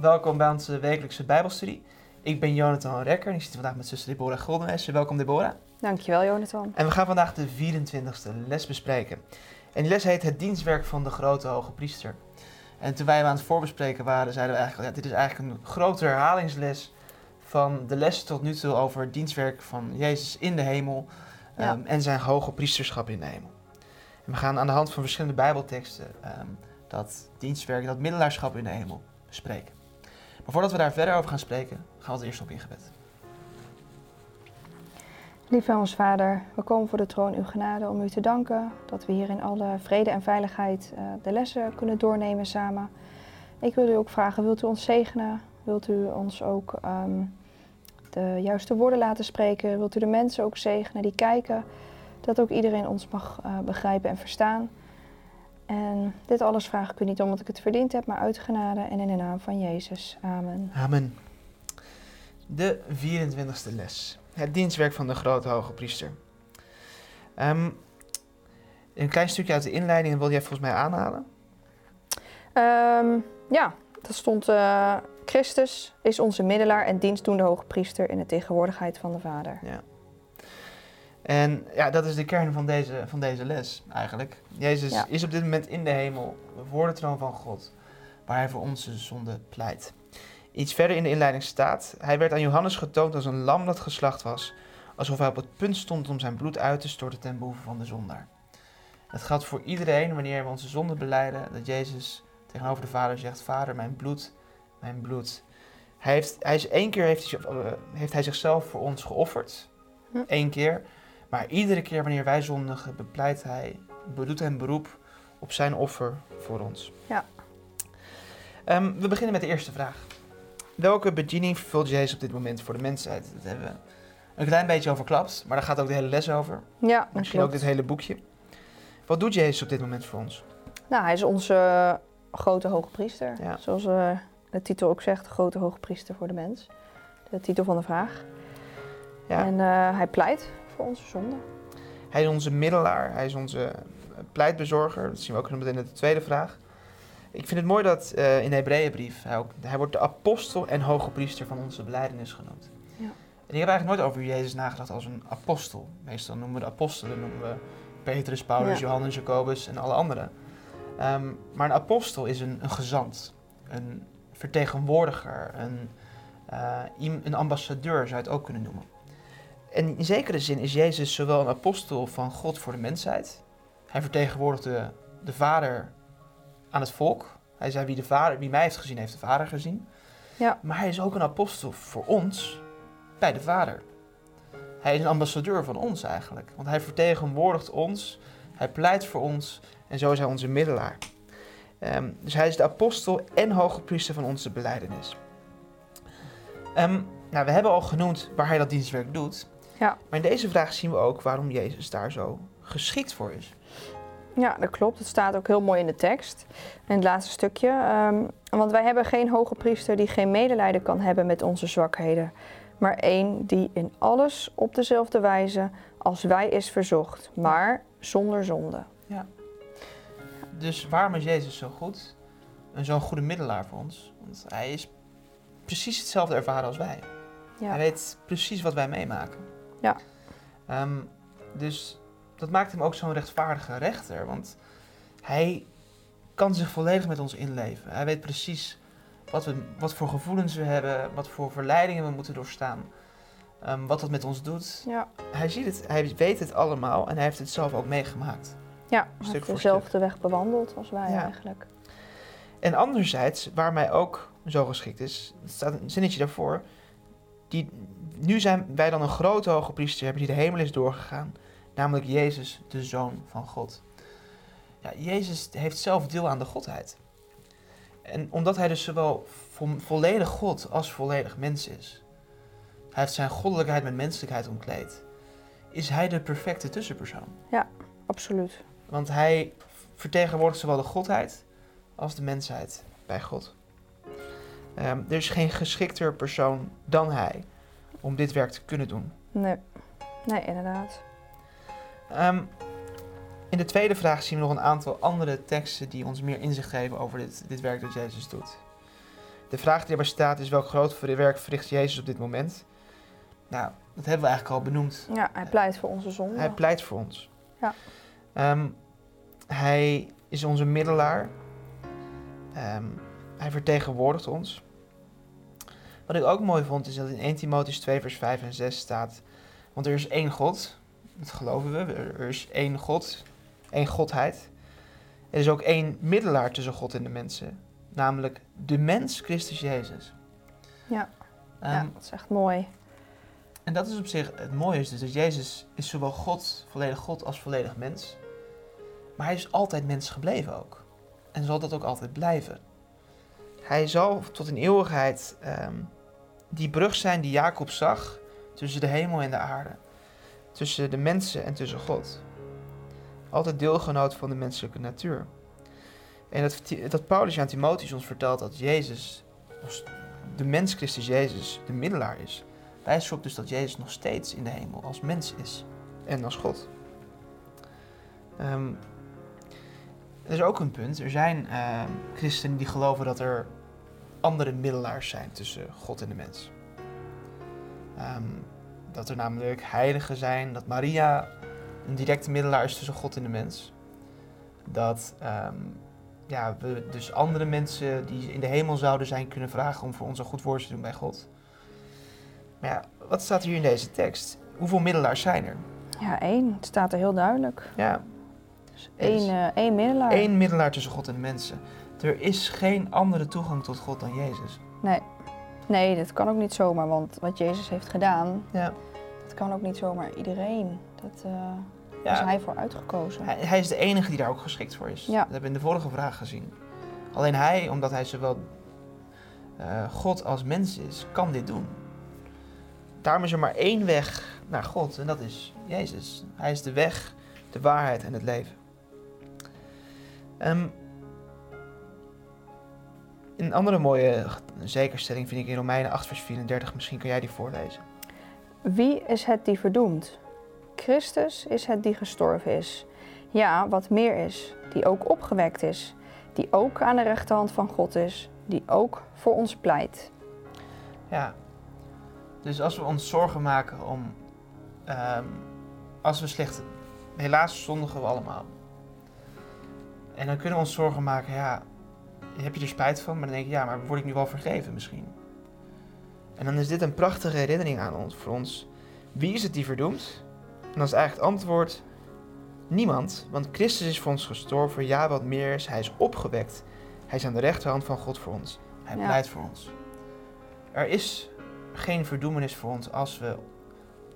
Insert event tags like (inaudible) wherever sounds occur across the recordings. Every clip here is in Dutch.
welkom bij onze wekelijkse Bijbelstudie. Ik ben Jonathan Rekker en ik zit vandaag met zuster Deborah Goldenwijs. Welkom Deborah. Dankjewel Jonathan. En we gaan vandaag de 24e les bespreken. En die les heet Het dienstwerk van de grote hoge priester. En toen wij hem aan het voorbespreken waren, zeiden we eigenlijk, ja, dit is eigenlijk een grote herhalingsles van de les tot nu toe over het dienstwerk van Jezus in de hemel Ja. ehm, en zijn hoge priesterschap in de hemel. En we gaan aan de hand van verschillende bijbelteksten ehm, dat dienstwerk, dat middelaarschap in de hemel bespreken. Maar voordat we daar verder over gaan spreken, gaan we het eerst op in gebed. Lieve ons Vader, we komen voor de troon uw genade om u te danken dat we hier in alle vrede en veiligheid eh, de lessen kunnen doornemen samen. Ik wil u ook vragen, wilt u ons zegenen? Wilt u ons ook ehm, de juiste woorden laten spreken? Wilt u de mensen ook zegenen die kijken? Dat ook iedereen ons mag eh, begrijpen en verstaan. En dit alles vraag ik u niet omdat ik het verdiend heb, maar uit genade en in de naam van Jezus. Amen. Amen. De 24e les. Het dienstwerk van de grote hoge priester. Ehm, een klein stukje uit de inleiding wil jij volgens mij aanhalen. Ehm, ja, dat stond. eh, Christus is onze middelaar en dienstdoende hoge priester in de tegenwoordigheid van de Vader. En ja, dat is de kern van deze, van deze les eigenlijk. Jezus Ja. is op dit moment in de hemel, voor de troon van God, waar hij voor onze zonde pleit. Iets verder in de inleiding staat, hij werd aan Johannes getoond als een lam dat geslacht was, alsof hij op het punt stond om zijn bloed uit te storten ten behoeve van de zondaar. Dat geldt voor iedereen wanneer we onze zonde beleiden, dat Jezus tegenover de Vader zegt, Vader, mijn bloed, mijn bloed. Hij heeft, hij is één keer heeft hij, eh, heeft hij zichzelf voor ons geofferd, Hm. Eén keer. Maar iedere keer wanneer wij zondigen, bepleit hij, bedoet hem beroep op zijn offer voor ons. Ja. Ehm, we beginnen met de eerste vraag. Welke bediening vervult Jezus op dit moment voor de mensheid? Dat hebben we een klein beetje overklapt, maar daar gaat ook de hele les over. Ja, Misschien ook dit hele boekje. Wat doet Jezus op dit moment voor ons? Nou, hij is onze grote hoge priester. Ja. Zoals eh, de titel ook zegt, grote hoge priester voor de mens. De titel van de vraag. Ja. En eh, hij pleit voor onze zonde. Hij is onze middelaar, hij is onze eh, pleitbezorger. Dat zien we ook meteen in de tweede vraag. Ik vind het mooi dat eh, in de Hebreeënbrief, hij, ook, hij wordt de apostel en hoge priester van onze belijdenis genoemd. Ja. En ik heb eigenlijk nooit over Jezus nagedacht als een apostel. Meestal noemen we de apostelen, noemen we Petrus, Paulus, Ja. Johannes, Jacobus en alle anderen. Ehm, maar een apostel is een, een gezant, een vertegenwoordiger, een, eh, een ambassadeur zou je het ook kunnen noemen. En in zekere zin is Jezus zowel een apostel van God voor de mensheid. Hij vertegenwoordigde de Vader aan het volk. Hij zei: wie, de vader, wie mij heeft gezien, heeft de Vader gezien. Ja. Maar hij is ook een apostel voor ons bij de Vader. Hij is een ambassadeur van ons eigenlijk. Want hij vertegenwoordigt ons, hij pleit voor ons en zo is hij onze middelaar. Ehm, dus hij is de apostel en hoge priester van onze beleidenis. Ehm, nou, we hebben al genoemd waar hij dat dienstwerk doet. Ja. Maar in deze vraag zien we ook waarom Jezus daar zo geschikt voor is. Ja, dat klopt. Het staat ook heel mooi in de tekst. In het laatste stukje. Ehm, want wij hebben geen hoge priester die geen medelijden kan hebben met onze zwakheden. Maar één die in alles op dezelfde wijze als wij is verzocht, maar zonder zonde. Dus waarom is Jezus zo goed? En zo'n goede middelaar voor ons? Want hij is precies hetzelfde ervaren als wij. Hij Ja, weet precies wat wij meemaken. Ja. Ehm, dus dat maakt hem ook zo'n rechtvaardige rechter. Want hij kan zich volledig met ons inleven. Hij weet precies wat, we, wat voor gevoelens we hebben, wat voor verleidingen we moeten doorstaan. ehm, wat dat met ons doet. ja. Hij ziet het, hij weet het allemaal en hij heeft het zelf ook meegemaakt. ja. hij heeft dezelfde weg bewandeld als wij Ja. eigenlijk. En anderzijds, waar mij ook zo geschikt is, er staat een zinnetje daarvoor. Die, nu zijn wij dan een grote hoge priester hebben die de hemel is doorgegaan, namelijk Jezus, de Zoon van God. Ja, Jezus heeft zelf deel aan de Godheid. En omdat hij dus zowel vo- volledig God als volledig mens is, hij heeft zijn goddelijkheid met menselijkheid omkleed, is hij de perfecte tussenpersoon. Absoluut. Want hij vertegenwoordigt zowel de godheid als de mensheid bij God. Ehm, er is geen geschikter persoon dan hij om dit werk te kunnen doen. Nee, nee inderdaad. Ehm, in de tweede vraag zien we nog een aantal andere teksten die ons meer inzicht geven over dit, dit werk dat Jezus doet. De vraag die erbij staat is welk groot werk verricht Jezus op dit moment? Nou, dat hebben we eigenlijk al benoemd. Ja, hij pleit voor onze zonde. Hij pleit voor ons. Ja. Ehm, hij is onze middelaar. Ehm, hij vertegenwoordigt ons. Wat ik ook mooi vond is dat in 1 Timotheüs 2 vers 5 en 6 staat... Want er is één God, dat geloven we. Er is één God, één Godheid. Er is ook één middelaar tussen God en de mensen. Namelijk de mens Christus Jezus. Ja. Ehm, ja, dat is echt mooi. En dat is op zich het mooie, is dus dat Jezus is zowel God, volledig God, als volledig mens. Maar hij is altijd mens gebleven ook. En zal dat ook altijd blijven. Hij zal tot in eeuwigheid ehm, die brug zijn die Jacob zag tussen de hemel en de aarde. Tussen de mensen en tussen God. Altijd deelgenoot van de menselijke natuur. En dat, dat Paulus aan Timotheus ons vertelt dat Jezus, de mens Christus Jezus, de middelaar is wijst erop dus dat Jezus nog steeds in de hemel als mens is en als God. Um, er is ook een punt. Er zijn uh, christenen die geloven dat er andere middelaars zijn tussen God en de mens. Um, dat er namelijk heiligen zijn, dat Maria een directe middelaar is tussen God en de mens. Dat um, ja, we dus andere mensen die in de hemel zouden zijn kunnen vragen om voor ons een goed woord te doen bij God. Maar ja, wat staat hier in deze tekst? Hoeveel middelaars zijn er? Ja, één. Het staat er heel duidelijk. Ja. Dus één, uh, één middelaar. Eén middelaar tussen God en de mensen. Er is geen andere toegang tot God dan Jezus. Nee. Nee, dat kan ook niet zomaar, want wat Jezus heeft gedaan, ja. dat kan ook niet zomaar iedereen. Dat uh, ja. is hij voor uitgekozen. Hij, hij, is de enige die daar ook geschikt voor is. Ja. Dat hebben we in de vorige vraag gezien. Alleen hij, omdat hij zowel uh, God als mens is, kan dit doen. Daarom is er maar één weg naar God en dat is Jezus. Hij is de weg, de waarheid en het leven. Um, een andere mooie zekerstelling vind ik in Romeinen 8, vers 34. Misschien kan jij die voorlezen. Wie is het die verdoemt? Christus is het die gestorven is. Ja, wat meer is, die ook opgewekt is, die ook aan de rechterhand van God is, die ook voor ons pleit. Ja, dus als we ons zorgen maken om. Um, als we slecht. Helaas zondigen we allemaal. En dan kunnen we ons zorgen maken, ja. Heb je er spijt van? Maar dan denk je, ja, maar word ik nu wel vergeven misschien? En dan is dit een prachtige herinnering aan ons, voor ons. Wie is het die verdoemt? En dan is eigenlijk het antwoord: niemand. Want Christus is voor ons gestorven. Ja, wat meer is, hij is opgewekt. Hij is aan de rechterhand van God voor ons. Hij Ja. pleit voor ons. Er is geen verdoemenis voor ons als we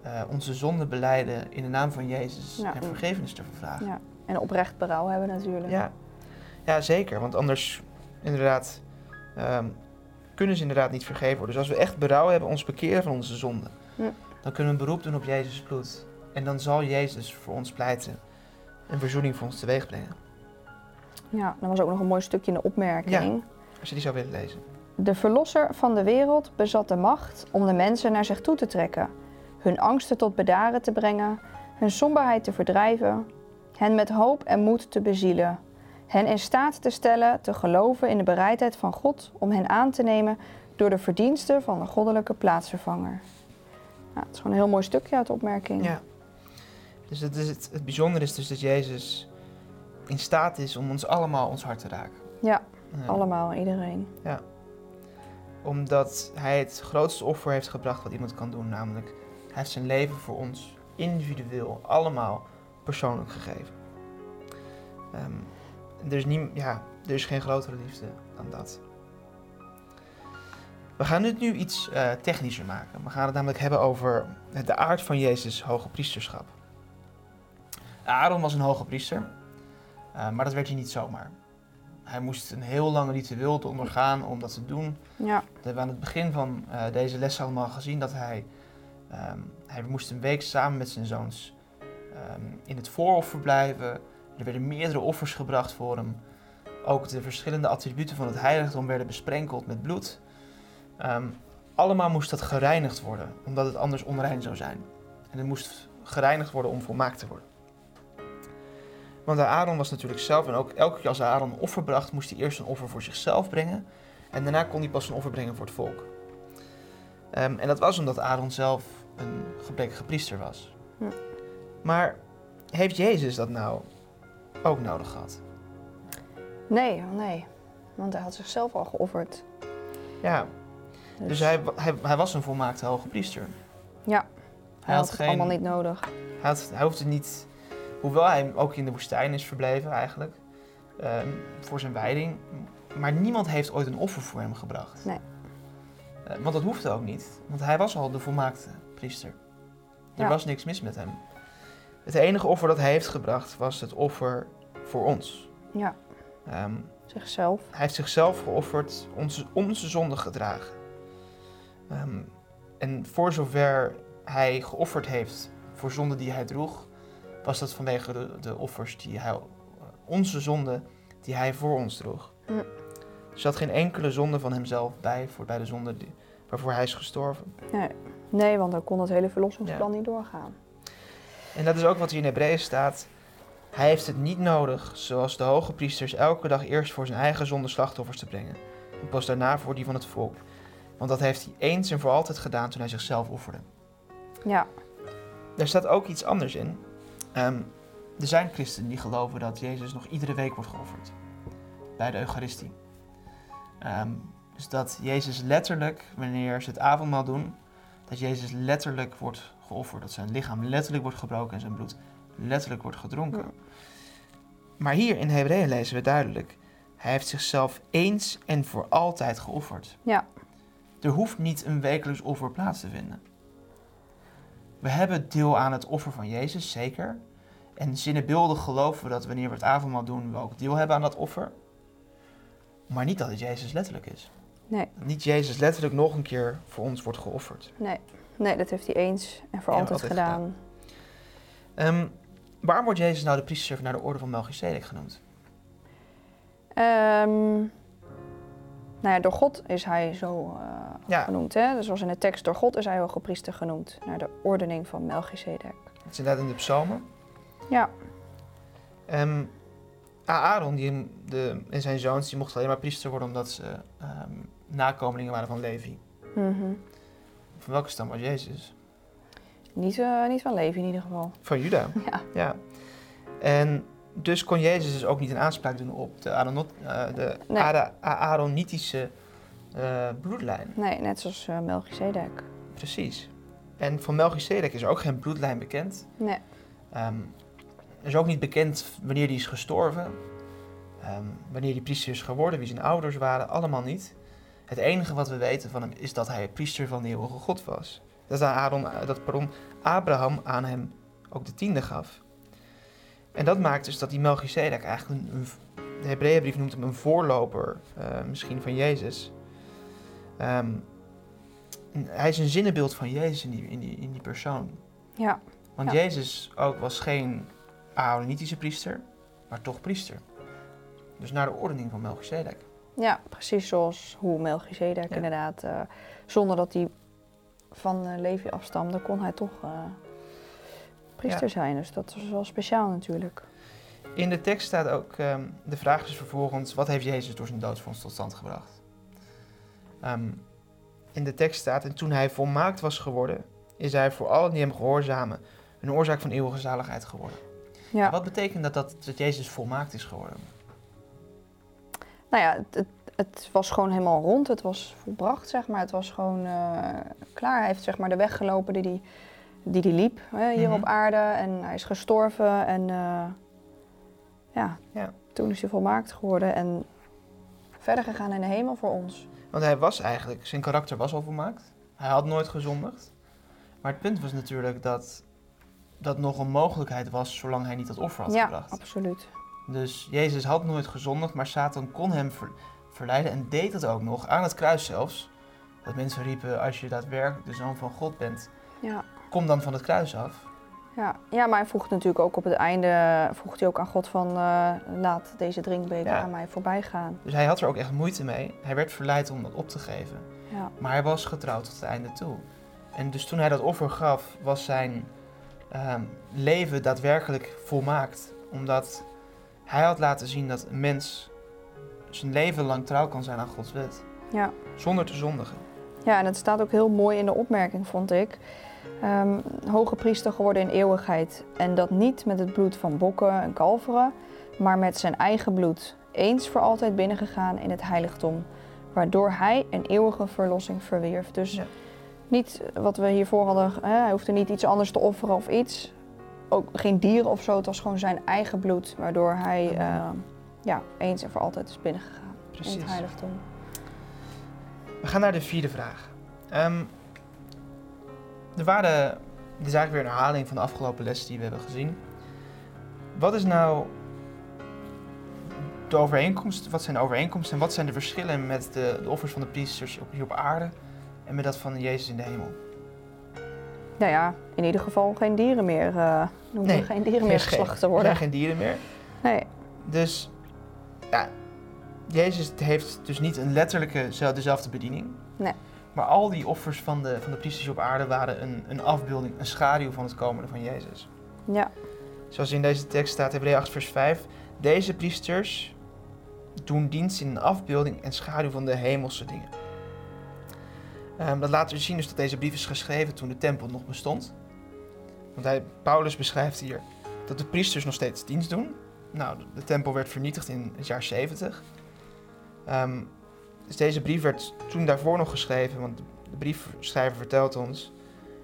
eh, onze zonde beleiden in de naam van Jezus Ja. en vergevenis te vragen. Ja. En oprecht berouw hebben natuurlijk. Ja, ja zeker. Want anders, inderdaad, ehm, kunnen ze inderdaad niet vergeven worden. Dus als we echt berouw hebben, ons bekeren van onze zonde, Ja. dan kunnen we een beroep doen op Jezus' bloed. En dan zal Jezus voor ons pleiten en verzoening voor ons teweeg brengen. Ja, er was ook nog een mooi stukje in de opmerking. Als je die zou willen lezen. De verlosser van de wereld bezat de macht om de mensen naar zich toe te trekken, hun angsten tot bedaren te brengen, hun somberheid te verdrijven, hen met hoop en moed te bezielen, hen in staat te stellen te geloven in de bereidheid van God om hen aan te nemen door de verdiensten van een goddelijke plaatsvervanger. Ja, het is gewoon een heel mooi stukje uit de opmerking. Ja. Dus het, is het, het bijzondere is dus dat Jezus in staat is om ons allemaal ons hart te raken. Ja, Eh, allemaal, iedereen. Omdat hij het grootste offer heeft gebracht wat iemand kan doen. Namelijk, hij heeft zijn leven voor ons individueel, allemaal persoonlijk gegeven. Ehm, er, is nie, ja, er is geen grotere liefde dan dat. We gaan dit nu iets eh, technischer maken. We gaan het namelijk hebben over de aard van Jezus' hoge priesterschap. Aaron was een hoge priester, eh, maar dat werd hij niet zomaar. Hij moest een heel lang ritueel te ondergaan om dat te doen. Ja, Dat hebben we aan het begin van eh, deze les allemaal gezien dat hij, ehm, hij moest een week samen met zijn zoons ehm, in het voorhof verblijven. Er werden meerdere offers gebracht voor hem. Ook de verschillende attributen van het heiligdom werden besprenkeld met bloed. Ehm, allemaal moest dat gereinigd worden, omdat het anders onrein zou zijn. En het moest gereinigd worden om volmaakt te worden. Want Aaron was natuurlijk zelf, en ook elke keer als Aaron een offer bracht, moest hij eerst een offer voor zichzelf brengen. En daarna kon hij pas een offer brengen voor het volk. Ehm, en dat was omdat Aaron zelf een gebrekkige priester was. Hm. Maar heeft Jezus dat nou ook nodig gehad? Nee, nee. Want hij had zichzelf al geofferd. Ja, dus hij, hij, hij was een volmaakte hoge priester. Ja, hij, had, het geen- allemaal niet nodig. Hij, had, hij hoefde niet, hoewel hij ook in de woestijn is verbleven eigenlijk, ehm, voor zijn wijding. Maar niemand heeft ooit een offer voor hem gebracht. Nee. Eh, want dat hoefde ook niet, want hij was al de volmaakte priester. Er Ja. was niks mis met hem. Het enige offer dat hij heeft gebracht was het offer voor ons. Ja, Ehm, zichzelf. hij heeft zichzelf geofferd, onze, onze zonde gedragen. Ehm, en voor zover hij geofferd heeft voor zonde die hij droeg, was dat vanwege de, de offers die hij, onze zonde die hij voor ons droeg. Hm. Er zat geen enkele zonde van hemzelf bij, voor, bij de zonde die, waarvoor hij is gestorven. Nee. nee, want dan kon het hele verlossingsplan Ja. niet doorgaan. En dat is ook wat hier in Hebreeën staat. Hij heeft het niet nodig, zoals de hoge priesters, elke dag eerst voor zijn eigen zonde slachtoffers te brengen. En pas daarna voor die van het volk. Want dat heeft hij eens en voor altijd gedaan toen hij zichzelf offerde. Ja, Daar staat ook iets anders in. Ehm, er zijn christenen die geloven dat Jezus nog iedere week wordt geofferd. Bij de Eucharistie. Ehm, dus dat Jezus letterlijk, wanneer ze het avondmaal doen, dat Jezus letterlijk wordt geofferd. Dat zijn lichaam letterlijk wordt gebroken en zijn bloed letterlijk wordt gedronken. Ja. Maar hier in Hebreeën lezen we duidelijk, hij heeft zichzelf eens en voor altijd geofferd. ja, Er hoeft niet een wekelijks offer plaats te vinden. We hebben deel aan het offer van Jezus, zeker. En zinnebeeldig geloven we dat wanneer we het avondmaal doen, we ook deel hebben aan dat offer. Maar niet dat het Jezus letterlijk is. nee, Dat niet Jezus letterlijk nog een keer voor ons wordt geofferd. nee. Nee, dat heeft hij eens en voor Ja, altijd, altijd gedaan. Ehm, waarom wordt Jezus nou de priester naar de orde van Melchizedek genoemd? Ehm, nou ja, door God is hij zo eh, Ja. genoemd. Hè? Dus zoals in de tekst, door God is hij hoge priester genoemd. Naar de ordening van Melchizedek. Dat is inderdaad in de psalmen. Ja, Ehm, Aaron die, de, en zijn zoons die mochten alleen maar priester worden omdat ze nakomelingen waren van Levi. mhm. Van welke stam was Jezus? niet, eh, niet van leven in ieder geval. Van Juda. (laughs) Ja. ja. En dus kon Jezus dus ook niet een aanspraak doen op de, Aaronot, eh, de Nee. Aaronitische eh, bloedlijn. Nee, net zoals eh Melchizedek. Precies. En van Melchizedek is er ook geen bloedlijn bekend. Nee, Ehm, er is ook niet bekend wanneer die is gestorven. Ehm, wanneer die priester is geworden, wie zijn ouders waren, allemaal niet. Het enige wat we weten van hem is dat hij priester van de eeuwige God was. Dat, Aaron, dat pardon, Abraham aan hem ook de tiende gaf. En dat maakt dus dat die Melchizedek eigenlijk een, een de Hebreeënbrief noemt hem een voorloper eh, misschien van Jezus. Ehm, hij is een zinnenbeeld van Jezus in die, in die, in die persoon. ja, Want Ja. Jezus ook was geen Aaronitische priester, maar toch priester. Dus naar de ordening van Melchizedek. Ja, precies zoals hoe Melchizedek Ja. inderdaad. eh, zonder dat hij van eh, Levi afstamde, kon hij toch eh, priester Ja. zijn. Dus dat was wel speciaal natuurlijk. In de tekst staat ook, ehm, de vraag is vervolgens, wat heeft Jezus door zijn dood voor ons tot stand gebracht? Ehm, in de tekst staat, en toen hij volmaakt was geworden, is hij voor allen die hem gehoorzamen een oorzaak van eeuwige zaligheid geworden. Ja. Wat betekent dat, dat dat Jezus volmaakt is geworden? Nou ja, het, het, was gewoon helemaal rond. Het was volbracht, zeg maar. Het was gewoon eh, klaar. Hij heeft zeg maar de weg gelopen die hij die die liep hè, hier Mhm. op aarde. En hij is gestorven. En eh, ja, Ja. toen is hij volmaakt geworden. En verder gegaan in de hemel voor ons. Want hij was eigenlijk, zijn karakter was al volmaakt. Hij had nooit gezondigd. Maar het punt was natuurlijk dat dat nog een mogelijkheid was zolang hij niet dat offer had ja, gebracht. absoluut. Dus Jezus had nooit gezondigd, maar Satan kon hem ver- verleiden en deed het ook nog, aan het kruis zelfs. Dat mensen riepen, als je daadwerkelijk de zoon van God bent, Ja. kom dan van het kruis af. Ja. ja, maar hij vroeg natuurlijk ook op het einde vroeg hij ook aan God van eh, laat deze drinkbeker Ja. aan mij voorbij gaan. Dus hij had er ook echt moeite mee. Hij werd verleid om dat op te geven. Ja. Maar hij was getrouwd tot het einde toe. En dus toen hij dat offer gaf, was zijn ehm, leven daadwerkelijk volmaakt. Omdat hij had laten zien dat een mens zijn leven lang trouw kan zijn aan Gods wet. Ja. Zonder te zondigen. Ja, en het staat ook heel mooi in de opmerking, vond ik. Ehm, hoge priester geworden in eeuwigheid. En dat niet met het bloed van bokken en kalveren, maar met zijn eigen bloed. Eens voor altijd binnengegaan in het heiligdom. Waardoor hij een eeuwige verlossing verwierf. Dus Ja. niet wat we hiervoor hadden, hè, hij hoefde niet iets anders te offeren of iets. Ook geen dieren of zo, het was gewoon zijn eigen bloed. Waardoor hij eh, ja, eens en voor altijd is binnengegaan in Precies. het heiligdom. We gaan naar de vierde vraag. Ehm, er waren, dit is eigenlijk weer een herhaling van de afgelopen les die we hebben gezien. Wat is nou de overeenkomst, wat zijn de overeenkomsten en wat zijn de verschillen met de, de offers van de priesters op, hier op aarde en met dat van Jezus in de hemel? Nou ja, in ieder geval geen dieren meer. eh Nee, geen dieren meer geslacht te Er worden. zijn geen dieren meer. Nee, Dus ja, Jezus heeft dus niet een letterlijke zel- dezelfde bediening. Nee. Maar al die offers van de, van de priesters op aarde waren een, een afbeelding, een schaduw van het komende van Jezus. ja, Zoals in deze tekst staat, Hebreeën 8 vers 5. Deze priesters doen dienst in een afbeelding en schaduw van de hemelse dingen. Ehm, dat laat dus zien dus dat deze brief is geschreven toen de tempel nog bestond. Want hij, Paulus beschrijft hier dat de priesters nog steeds dienst doen. Nou, de, de tempel werd vernietigd in het jaar 70. Ehm, dus deze brief werd toen daarvoor nog geschreven, want de, briefschrijver vertelt ons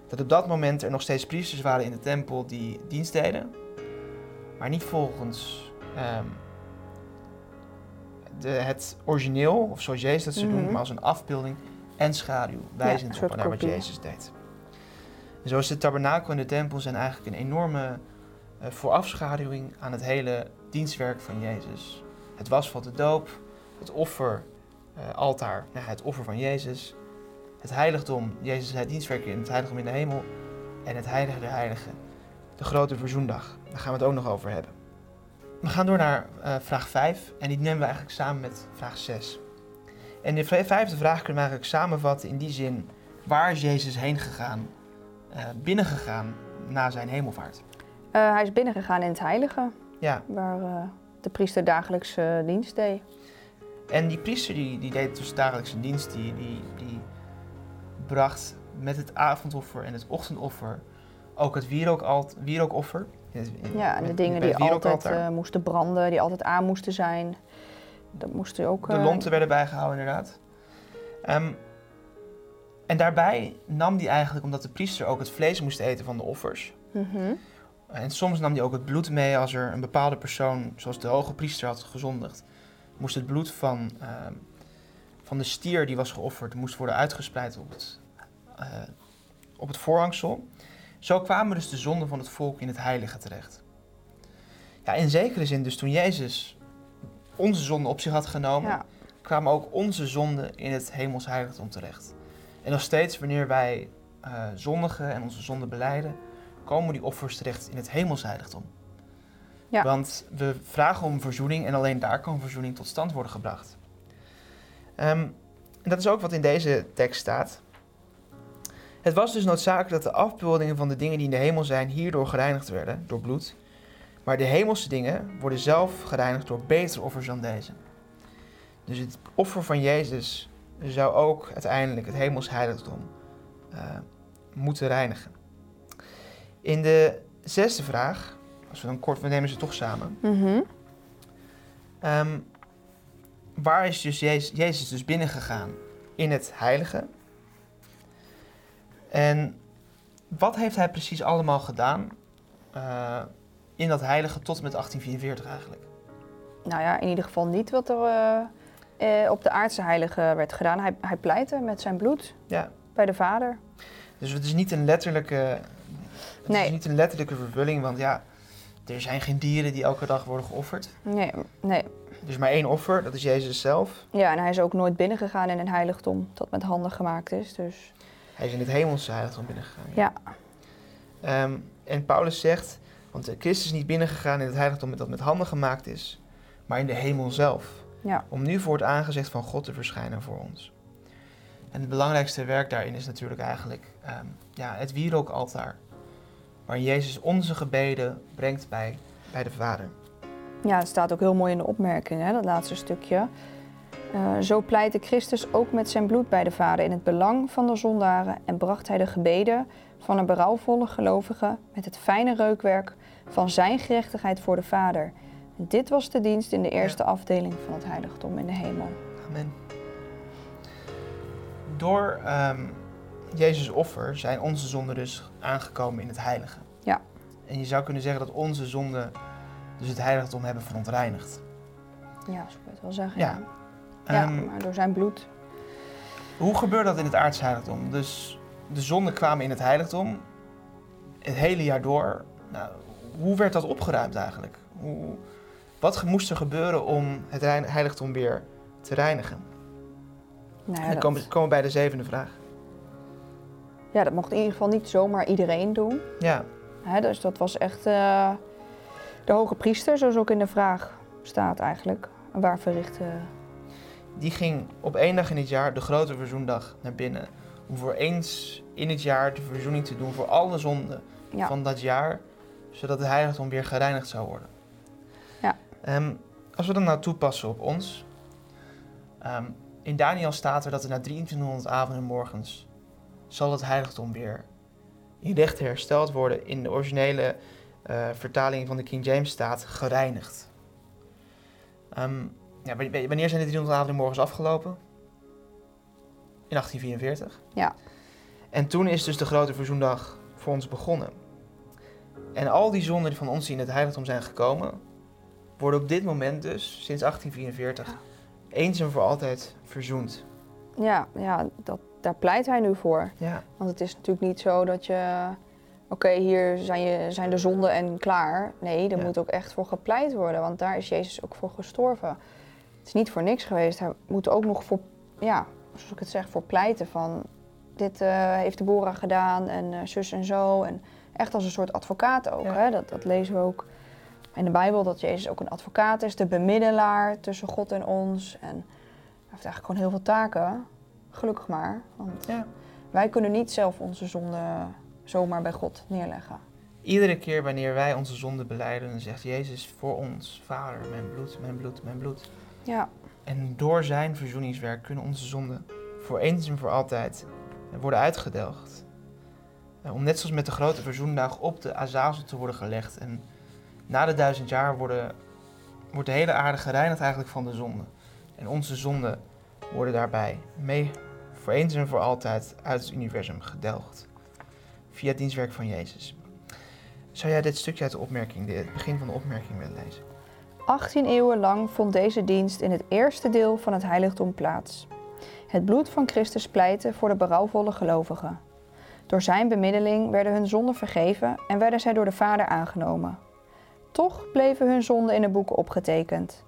dat op dat moment er nog steeds priesters waren in de tempel die dienst deden, maar niet volgens ehm, de, het origineel, of zoals Jezus dat ze doen, Mhm. maar als een afbeelding en schaduw, wijzend op naar wat. Jezus deed. En zoals de tabernakel en de tempel zijn eigenlijk een enorme eh, voorafschaduwing aan het hele dienstwerk van Jezus. Het wasvat de doop, het offer, eh, altaar, nou, het offer van Jezus, het heiligdom, Jezus het dienstwerk in het heiligdom in de hemel en het heilige der heiligen, de grote verzoendag. Daar gaan we het ook nog over hebben. We gaan door naar eh, vraag 5 en die nemen we eigenlijk samen met vraag 6. En de vijfde vraag kunnen we eigenlijk samenvatten in die zin, waar is Jezus heen gegaan, eh, binnengegaan na zijn hemelvaart? Eh, hij is binnengegaan in het heilige, Ja, waar eh, de priester dagelijks dienst deed. En die priester die, die deed dus dagelijks een dienst, die, die, die bracht met het avondoffer en het ochtendoffer ook het wierookalt, wierookoffer. In het- in- Ja, en de met- dingen die altijd moesten branden, die altijd aan moesten zijn. Dat moesten ook... De eh, lonten werden bijgehouden inderdaad. Ehm, en daarbij nam die eigenlijk, omdat de priester ook het vlees moest eten van de offers. mhm. En soms nam hij ook het bloed mee als er een bepaalde persoon, zoals de hoge priester had gezondigd. Moest het bloed van, ehm, van de stier die was geofferd, moest worden uitgespreid op het, eh, op het voorhangsel. Zo kwamen dus de zonden van het volk in het heilige terecht. Ja, in zekere zin dus toen Jezus onze zonden op zich had genomen, Ja, kwamen ook onze zonden in het hemels heiligdom terecht. En nog steeds wanneer wij eh, zondigen en onze zonden beleiden, komen die offers terecht in het hemels heiligdom. Ja. Want we vragen om verzoening en alleen daar kan verzoening tot stand worden gebracht. Ehm, en dat is ook wat in deze tekst staat. Het was dus noodzakelijk dat de afbeeldingen van de dingen die in de hemel zijn hierdoor gereinigd werden, door bloed. Maar de hemelse dingen worden zelf gereinigd door betere offers dan deze. Dus het offer van Jezus zou ook uiteindelijk het hemels heiligdom eh, moeten reinigen. In de zesde vraag, als we dan kort, we nemen ze toch samen. mhm. Ehm, waar is dus Jezus, Jezus dus binnengegaan? In het heilige. En wat heeft hij precies allemaal gedaan eh, in dat heilige tot en met 1844 eigenlijk? Nou ja, in ieder geval niet wat er eh, eh, op de aardse heilige werd gedaan. Hij, hij pleitte met zijn bloed Ja, bij de vader. dus het is niet een letterlijke, het is niet een letterlijke vervulling, want ja, er zijn geen dieren die elke dag worden geofferd. Nee, nee. Is maar één offer, dat is Jezus zelf. Ja, en hij is ook nooit binnengegaan in een heiligdom dat met handen gemaakt is. Dus Hij is in het hemelse heiligdom binnengegaan. ja, Ehm, en Paulus zegt, want de Christus is niet binnengegaan in het heiligdom dat met handen gemaakt is, maar in de hemel zelf. ja, Om nu voor het aangezicht van God te verschijnen voor ons. En het belangrijkste werk daarin is natuurlijk eigenlijk ehm, ja, het wierookaltaar. Waar Jezus onze gebeden brengt bij, bij de Vader. ja, het staat ook heel mooi in de opmerking, hè, dat laatste stukje. Uh, zo pleitte Christus ook met zijn bloed bij de Vader in het belang van de zondaren en bracht hij de gebeden van een berouwvolle gelovige met het fijne reukwerk van zijn gerechtigheid voor de Vader. Dit was de dienst in de eerste afdeling van het heiligdom in de hemel. Amen. Door um, Jezus' offer zijn onze zonden dus aangekomen in het heilige. Ja. En je zou kunnen zeggen dat onze zonden dus het heiligdom hebben verontreinigd. Ja, zo kun je het wel zeggen. Ja. Ja, Ehm, maar door zijn bloed. Hoe gebeurt dat in het aardse heiligdom? Dus de zonden kwamen in het heiligdom het hele jaar door. Nou, hoe werd dat opgeruimd eigenlijk? Hoe, wat moest er gebeuren om het heiligdom weer te reinigen? Nou En ja, dan komen, komen we bij de zevende vraag. ja, dat mocht in ieder geval niet zomaar iedereen doen. Ja, dus dat was echt eh, de hoge priester, zoals ook in de vraag staat eigenlijk. Waar verrichtte... die ging op één dag in het jaar, de grote verzoendag, naar binnen. Om voor eens in het jaar de verzoening te doen voor alle zonden Ja. van dat jaar. Zodat het heiligdom weer gereinigd zou worden. Ja. Ehm, als we dat nou toepassen op ons. ehm, in Daniel staat er dat er na 2300 avonden en morgens zal het heiligdom weer in rechten hersteld worden. In de originele eh, vertaling van de King James staat gereinigd. Ehm, ja, wanneer zijn de 300 avonden en morgens afgelopen? In 1844. Ja. En toen is dus de grote verzoendag voor ons begonnen. En al die zonden die van ons die in het heiligdom zijn gekomen, worden op dit moment dus, sinds 1844, eens en voor altijd verzoend. Ja, ja dat, daar pleit hij nu voor. Ja, Want het is natuurlijk niet zo dat je... Oké, hier zijn, je, zijn de zonden en klaar. Nee, er Ja. moet ook echt voor gepleit worden. Want daar is Jezus ook voor gestorven. Het is niet voor niks geweest. Hij moet ook nog voor, ja, zoals ik het zeg, voor pleiten van... Dit eh, heeft Deborah gedaan en eh, zus en zo. En echt als een soort advocaat ook. Ja. Hè? Dat, dat lezen we ook in de Bijbel. Dat Jezus ook een advocaat is. De bemiddelaar tussen God en ons. En hij heeft eigenlijk gewoon heel veel taken. Gelukkig maar. Want ja. wij kunnen niet zelf onze zonde zomaar bij God neerleggen. Iedere keer wanneer wij onze zonden beleiden, dan zegt Jezus voor ons, Vader, mijn bloed, mijn bloed, mijn bloed. Ja, En door zijn verzoeningswerk kunnen onze zonden voor eens en voor altijd worden uitgedelgd. Eh, Om net zoals met de grote verzoendag op de azazel te worden gelegd. En na de duizend jaar worden, wordt de hele aarde gereinigd eigenlijk van de zonde. En onze zonden worden daarbij mee voor eens en voor altijd uit het universum gedelgd. Via het dienstwerk van Jezus. Zou jij dit stukje uit de opmerking, het begin van de opmerking willen lezen? 18 eeuwen lang vond deze dienst in het eerste deel van het heiligdom plaats. Het bloed van Christus pleitte voor de berouwvolle gelovigen. Door zijn bemiddeling werden hun zonden vergeven en werden zij door de Vader aangenomen. Toch bleven hun zonden in de boeken opgetekend.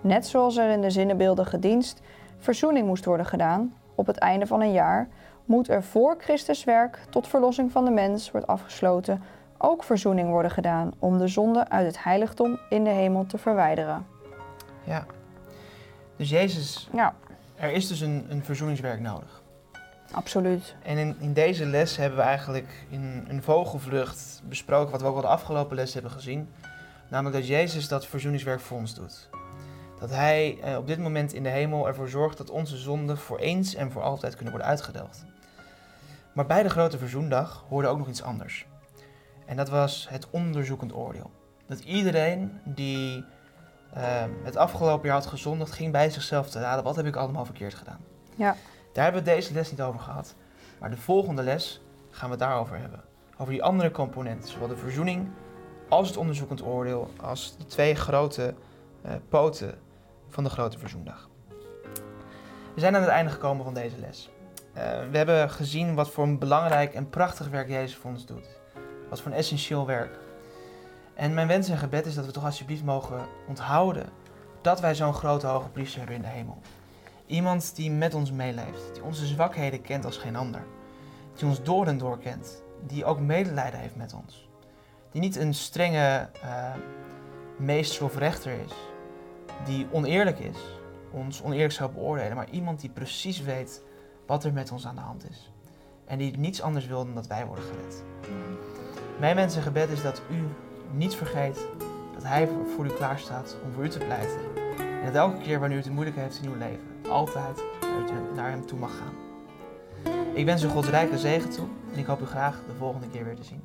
Net zoals er in de zinnenbeeldige dienst verzoening moest worden gedaan op het einde van een jaar, moet er voor Christus werk tot verlossing van de mens wordt afgesloten ook verzoening worden gedaan om de zonde uit het heiligdom in de hemel te verwijderen. Ja. Dus Jezus, Ja, er is dus een, een verzoeningswerk nodig. absoluut. En in, in deze les hebben we eigenlijk in een vogelvlucht besproken wat we ook al de afgelopen les hebben gezien. Namelijk dat Jezus dat verzoeningswerk voor ons doet. Dat Hij eh, op dit moment in de hemel ervoor zorgt dat onze zonden voor eens en voor altijd kunnen worden uitgedelgd. Maar bij de grote verzoendag hoorde ook nog iets anders. En dat was het onderzoekend oordeel. Dat iedereen die het afgelopen jaar had gezondigd, ging bij zichzelf te raden, wat heb ik allemaal verkeerd gedaan. Ja, Daar hebben we deze les niet over gehad. Maar de volgende les gaan we het daarover hebben. Over die andere componenten, zowel de verzoening als het onderzoekend oordeel, als de twee grote eh, poten van de grote verzoendag. We zijn aan het einde gekomen van deze les. Eh, we hebben gezien wat voor een belangrijk en prachtig werk Jezus voor ons doet. Wat voor een essentieel werk. En mijn wens en gebed is dat we toch alsjeblieft mogen onthouden dat wij zo'n grote hoge priester hebben in de hemel. Iemand die met ons meeleeft, die onze zwakheden kent als geen ander. Die ons door en door kent, die ook medelijden heeft met ons. Die niet een strenge eh, meester of rechter is, die oneerlijk is, ons oneerlijk zou beoordelen, maar iemand die precies weet wat er met ons aan de hand is. En die niets anders wil dan dat wij worden gered. Mijn wens en gebed is dat u niet vergeet dat Hij voor u klaar staat om voor u te pleiten. En dat elke keer wanneer u het moeilijk heeft in uw leven, altijd naar hem toe mag gaan. Ik wens u Gods rijke zegen toe en ik hoop u graag de volgende keer weer te zien.